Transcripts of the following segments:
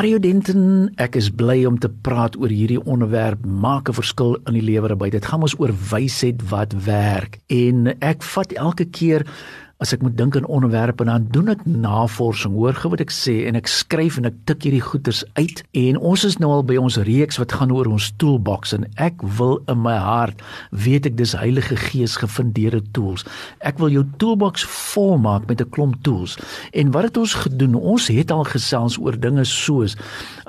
Mario Denton, ek is bly om te praat oor hierdie onderwerp maak 'n verskil in die lewe by. Dit gaan ons oor wysheid wat werk. En ek vat elke keer as ek moet dink aan onderwerpe dan doen ek navorsing hoor gou wat ek sê en ek skryf en ek tik hierdie goeters uit en ons is nou al by ons reeks wat gaan oor ons toolbox en ek wil in my hart weet ek dis Heilige Gees gefundeerde tools ek wil jou toolbox volmaak met 'n klomp tools en wat het ons gedoen ons het al gesels oor dinge soos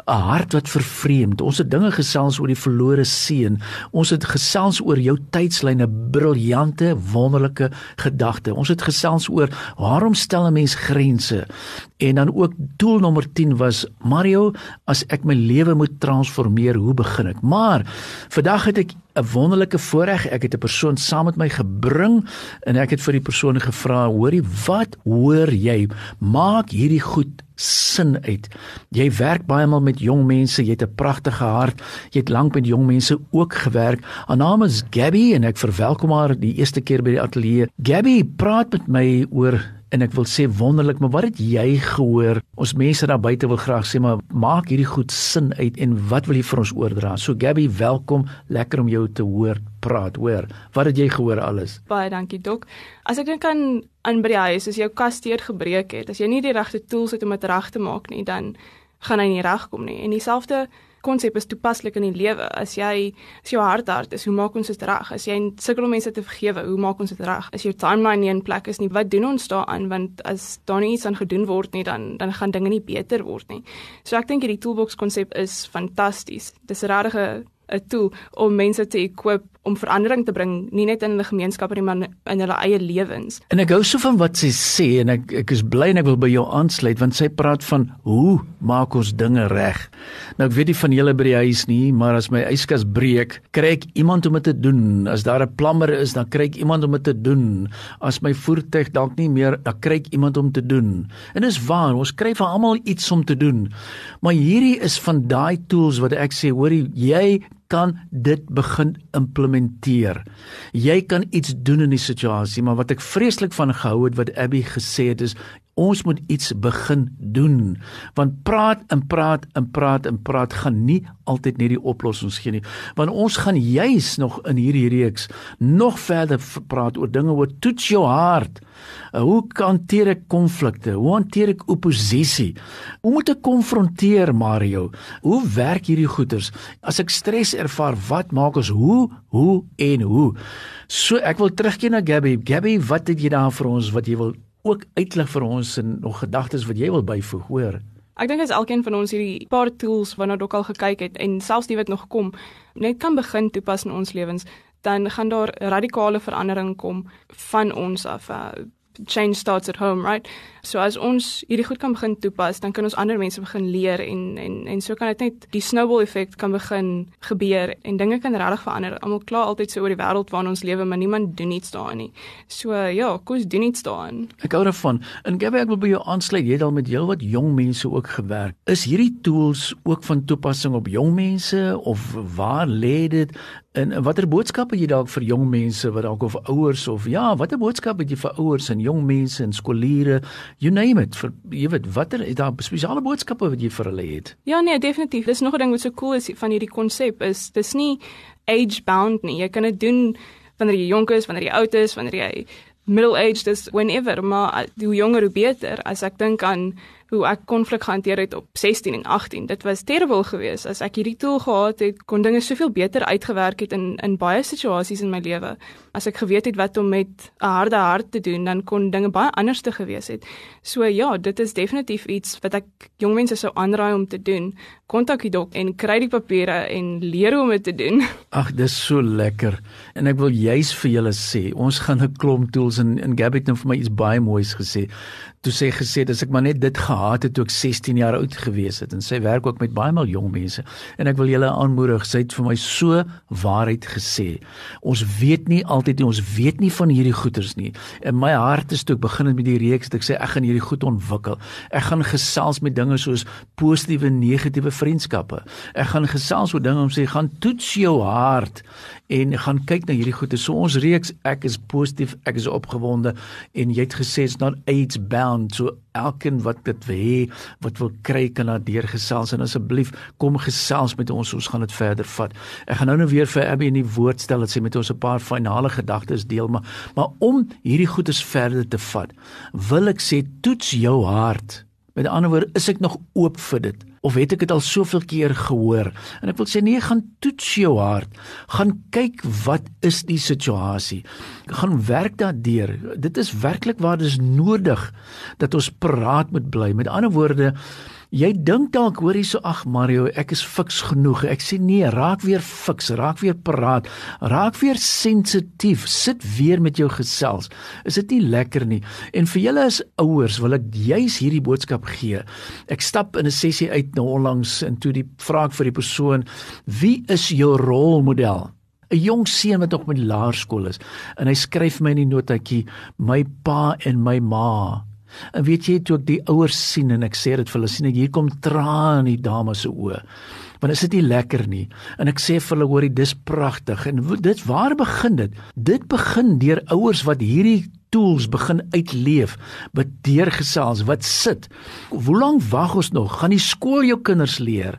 'n hart wat vervreemd. Ons het dinge gesels oor die verlore seun. Ons het gesels oor jou tydslyne, briljante, wonderlike gedagte. Ons het gesels oor waarom stel 'n mens grense? En dan ook doel nommer 10 was Mario, as ek my lewe moet transformeer, hoe begin ek? Maar vandag het ek 'n wonderlike voorreg. Ek het 'n persoon saam met my gebring en ek het vir die persoon gevra, "Hoorie, wat hoor jy? Maak hierdie goed sin uit. Jy werk baie maal met jong mense, jy het 'n pragtige hart. Jy het lank met jong mense ook gewerk. Haar naam is Gabby en ek verwelkom haar die eerste keer by die ateljee. Gabby, praat met my oor en ek wil sê wonderlik, maar wat het jy gehoor? Ons mense daar buite wil graag sê maar maak hierdie goed sin uit en wat wil jy vir ons oordra? So Gabby, welkom. Lekker om jou te hoor praat, hoor. Wat het jy gehoor alles? Baie dankie, Dok. As ek dink aan aan by die huis, as jou kas deur gebreek het, as jy nie die regte tools het om dit reg te maak nie, dan gaan hy nie regkom nie. En dieselfde konsep is toepaslik in die lewe. As jy as jou hart hard is, hoe maak ons dit reg? As jy sukkel om mense te vergewe, hoe maak ons dit reg? As jou timeline nie in plek is nie, wat doen ons daaraan? Want as daar nie iets aan gedoen word nie, dan dan gaan dinge nie beter word nie. So ek dink hierdie toolbox konsep is fantasties. Dis regtig 'n 'n tool om mense te equip om verandering te bring nie net in hulle gemeenskappe nie maar in hulle eie lewens. En ek hou so van wat sy sê en ek ek is bly en ek wil by jou aansluit want sy praat van hoe maak ons dinge reg. Nou ek weet nie van julle by die huis nie, maar as my yskas breek, kry ek iemand om dit te doen. As daar 'n plammer is, dan kry ek iemand om dit te doen. As my voertuig dalk nie meer, dan kry ek iemand om te doen. En dis waar, ons kry vir almal iets om te doen. Maar hierdie is van daai tools wat ek sê, hoorie, jy kan dit begin implementeer. Jy kan iets doen in die situasie, maar wat ek vreeslik van gehou het wat Abby gesê het is ons moet iets begin doen. Want praat en praat en praat en praat gaan nie altyd net die oplossings gee nie. Want ons gaan juis nog in hierdie reeks nog verder praat oor dinge oor toets jou hart. Uh, hoe hanteer ek konflikte? Hoe hanteer ek oppositie? Hoe moet ek konfronteer Mario? Hoe werk hierdie goeters? As ek stres ervaar, wat maak ons hoe, hoe en hoe? So ek wil terugkeer na Gabby. Gabby, wat het jy daar vir ons wat jy wil ook uitlig vir ons en nog gedagtes wat jy wil byvoeg, hoor? Ek dink as elkeen van ons hierdie paar tools waarna ek al gekyk het en selfs die wat nog kom, net kan begin toepas in ons lewens, dan gaan daar radikale verandering kom van ons af. Change starts at home, right? So as ons hierdie goed kan begin toepas, dan kan ons ander mense begin leer en en en so kan dit net die snowball effek kan begin gebeur en dinge kan regtig verander. Almal kla altyd so oor die wêreld waarin ons lewe, maar niemand doen iets daarin nie. So ja, kos doen iets daarin. Ek hou daarvan. En Gabby, ek wil by jou aansluit. Jy het al met heelwat jong mense ook gewerk. Is hierdie tools ook van toepassing op jong mense of waar lê dit? En watter boodskap het jy dalk vir jong mense wat dalk of ouers of ja, watter boodskap het jy vir ouers en jong mense en skooliere? You name it. Vir jy weet, watter is daar spesiale boodskappe wat jy vir hulle het? Ja nee, definitief. Dis nog 'n ding wat so cool is van hierdie konsep is dis nie age bound nie. Jy kan dit doen wanneer jy jonk is, wanneer jy oud is, wanneer jy middle aged is, whenever, maar hoe jonger hoe beter. As ek dink aan hoe ek konflik gehanteer het op 16 en 18. Dit was terrible geweest. As ek hierdie tool gehad het, kon dinge soveel beter uitgewerk het in in baie situasies in my lewe. As ek geweet het wat om met 'n harde hart te doen, dan kon dinge baie anders te gewees het. So ja, dit is definitief iets wat ek jong mense sou aanraai om te doen. Kontak die dok en kry die papiere en leer hoe om dit te doen. Ag, dis so lekker. En ek wil juis vir julle sê, ons gaan 'n klomp tools en en Gabby het nou vir my iets baie moois gesê. Toe sê gesê as ek maar net dit gehad gehad het toe ek 16 jaar oud gewees het en sy werk ook met baie mal jong mense. En ek wil julle aanmoedig sy het vir my so waarheid gesê. Ons weet nie altyd nie ons weet nie van hierdie goeters nie. In my hart is toe ek begin het met die reeks het ek sê ek gaan hierdie goed ontwikkel. Ek gaan gesels met dinge soos positiewe en negatiewe vriendskappe. Ek gaan gesels oor dinge om sê gaan toets jou hart en gaan kyk na hierdie goeie. So ons reeks ek is positief, ek is opgewonde en jy het gesê it's not age bound so elkeen wat dit wil hê, wat wil kry kan na deurgesels en asseblief kom gesels met ons, ons gaan dit verder vat. Ek gaan nou nou weer vir Abby in die woord stel dat sy met ons 'n paar finale gedagtes deel, maar maar om hierdie goedes verder te vat, wil ek sê toets jou hart. Met ander woorde, is ek nog oop vir dit? Of het ek dit al soveel keer gehoor en ek wil sê nee gaan toets jou hart gaan kyk wat is die situasie gaan werk daardeur dit is werklik waar dit is nodig dat ons praat met bly met ander woorde Jy dink dalk hoor hierso ag Mario, ek is fiks genoeg. Ek sê nee, raak weer fiks, raak weer paraat, raak weer sensitief, sit weer met jou gesels. Is dit nie lekker nie? En vir julle as ouers wil ek juis hierdie boodskap gee. Ek stap in 'n sessie uit nou onlangs en toe die vraag vir die persoon, wie is jou rolmodel? 'n Jong seun wat nog met laerskool is en hy skryf my in die notaatjie my pa en my ma En weet jy toe ek die ouers sien en ek sê dit vir hulle sien ek hier kom traan in die dames se oë. Want is dit nie lekker nie? En ek sê vir hulle hoorie dis pragtig en dit waar begin dit? Dit begin deur ouers wat hierdie tools begin uitleef, wat deurgesels, wat sit. Hoe lank wag ons nog? Gaan die skool jou kinders leer?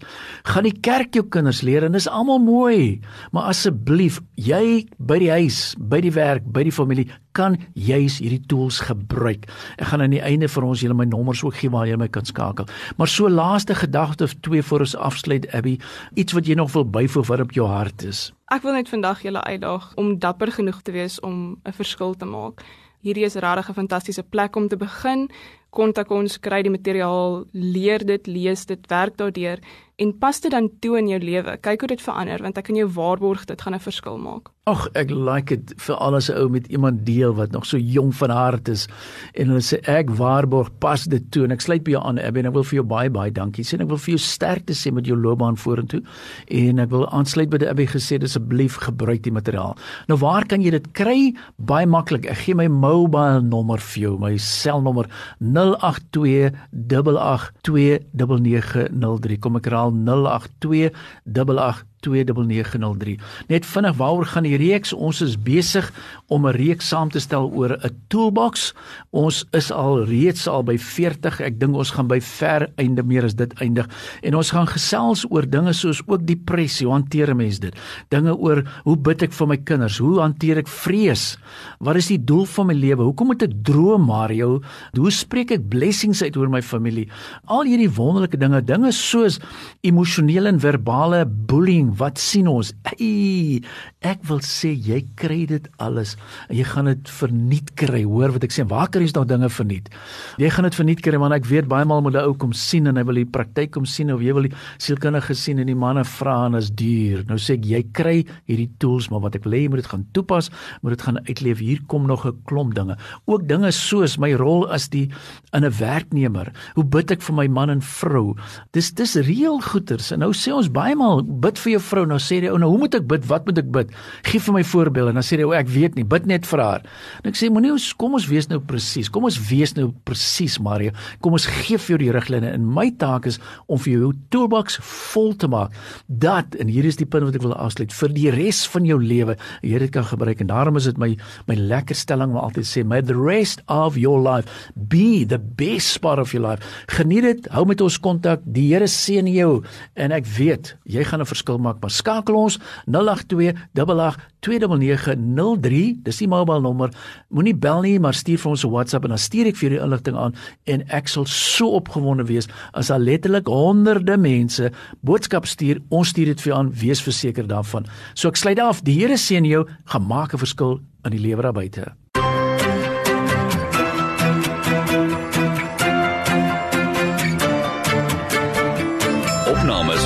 Gaan die kerk jou kinders leer? En dis almal mooi. Maar asseblief, jy by die huis, by die werk, by die familie kan juis hierdie tools gebruik. Ek gaan aan die einde vir ons julle my nommers ook gee waar jy my kan skakel. Maar so laaste gedagte of twee voor ons afsluit Abby, iets wat jy nog wil byvoeg wat op jou hart is. Ek wil net vandag julle uitdaag om dapper genoeg te wees om 'n verskil te maak hierdie is regtig 'n fantastiese plek om te begin. Kontak ons, kry die materiaal, leer dit, lees dit, werk daardeur en pas dit dan toe in jou lewe. Kyk hoe dit verander want ek kan jou waarborg dit gaan 'n verskil maak. Ag, ek like dit vir alles ou met iemand deel wat nog so jong van hart is en hulle sê ek waarborg pas dit toe en ek sluit by jou aan Abby en ek wil vir jou baie baie dankie sê en ek wil vir jou sterkte sê met jou loopbaan vorentoe en ek wil aansluit by die Abby gesê asseblief gebruik die materiaal. Nou waar kan jy dit kry? Baie maklik. Ek gee my mobile nommer vir jou, my selnommer 082 8829903. Kom ek herhaal 082 88 2903. Net vinnig waaroor gaan die reeks? Ons is besig om 'n reeks saam te stel oor 'n toolbox. Ons is al reeds al by 40. Ek dink ons gaan by ver einde meer as dit eindig. En ons gaan gesels oor dinge soos ook depressie. Hoe hanteer 'n mens dit? Dinge oor hoe bid ek vir my kinders? Hoe hanteer ek vrees? Wat is die doel van my lewe? Hoekom moet ek droom, Mario? Hoe spreek ek blessings uit oor my familie? Al hierdie wonderlike dinge, dinge soos emosionele en verbale bullying wat sien ons? Ey, ek wil sê jy kry dit alles jy gaan dit verniet kry. Hoor wat ek sê, waar kry jy nog dinge verniet? Jy gaan dit verniet kry want ek weet baie maal moet 'n ou kom sien en hy wil die praktyk kom sien of jy wil die sielkundige sien en die manne vra en is duur. Nou sê ek jy kry hierdie tools maar wat ek wil hê jy moet dit gaan toepas, moet dit gaan uitleef. Hier kom nog 'n klomp dinge. Ook dinge soos my rol as die in 'n werknemer. Hoe bid ek vir my man en vrou? Dis dis reël goeters. En nou sê ons baie maal bid vir jou vrou nou sê jy ou nou hoe moet ek bid? Wat moet ek bid? Gee vir my voorbeeld en dan sê jy o ek weet nie, bid net vir haar. En ek sê moenie ons kom ons wees nou presies. Kom ons wees nou presies Maria. Kom ons gee vir jou die riglyne en my taak is om vir jou toolbox vol te maak. Dat en hier is die punt wat ek wil afsluit vir die res van jou lewe. Jy dit kan gebruik en daarom is dit my my lekker stelling wat altyd sê may the rest of your life be the best part of your life. Geniet dit. Hou met ons kontak. Die Here seën jou en ek weet jy gaan 'n verskil maak maak, maar skakel ons 082 8829903. Dis die mobile nommer. Moenie bel nie, maar stuur vir ons 'n WhatsApp en dan stuur ek vir jou die inligting aan en ek sal so opgewonde wees as al letterlik honderde mense boodskap stuur. Ons stuur dit vir jou aan, wees verseker daarvan. So ek sluit af. Die Here seën jou, gaan maak 'n verskil in die lewe daar buite.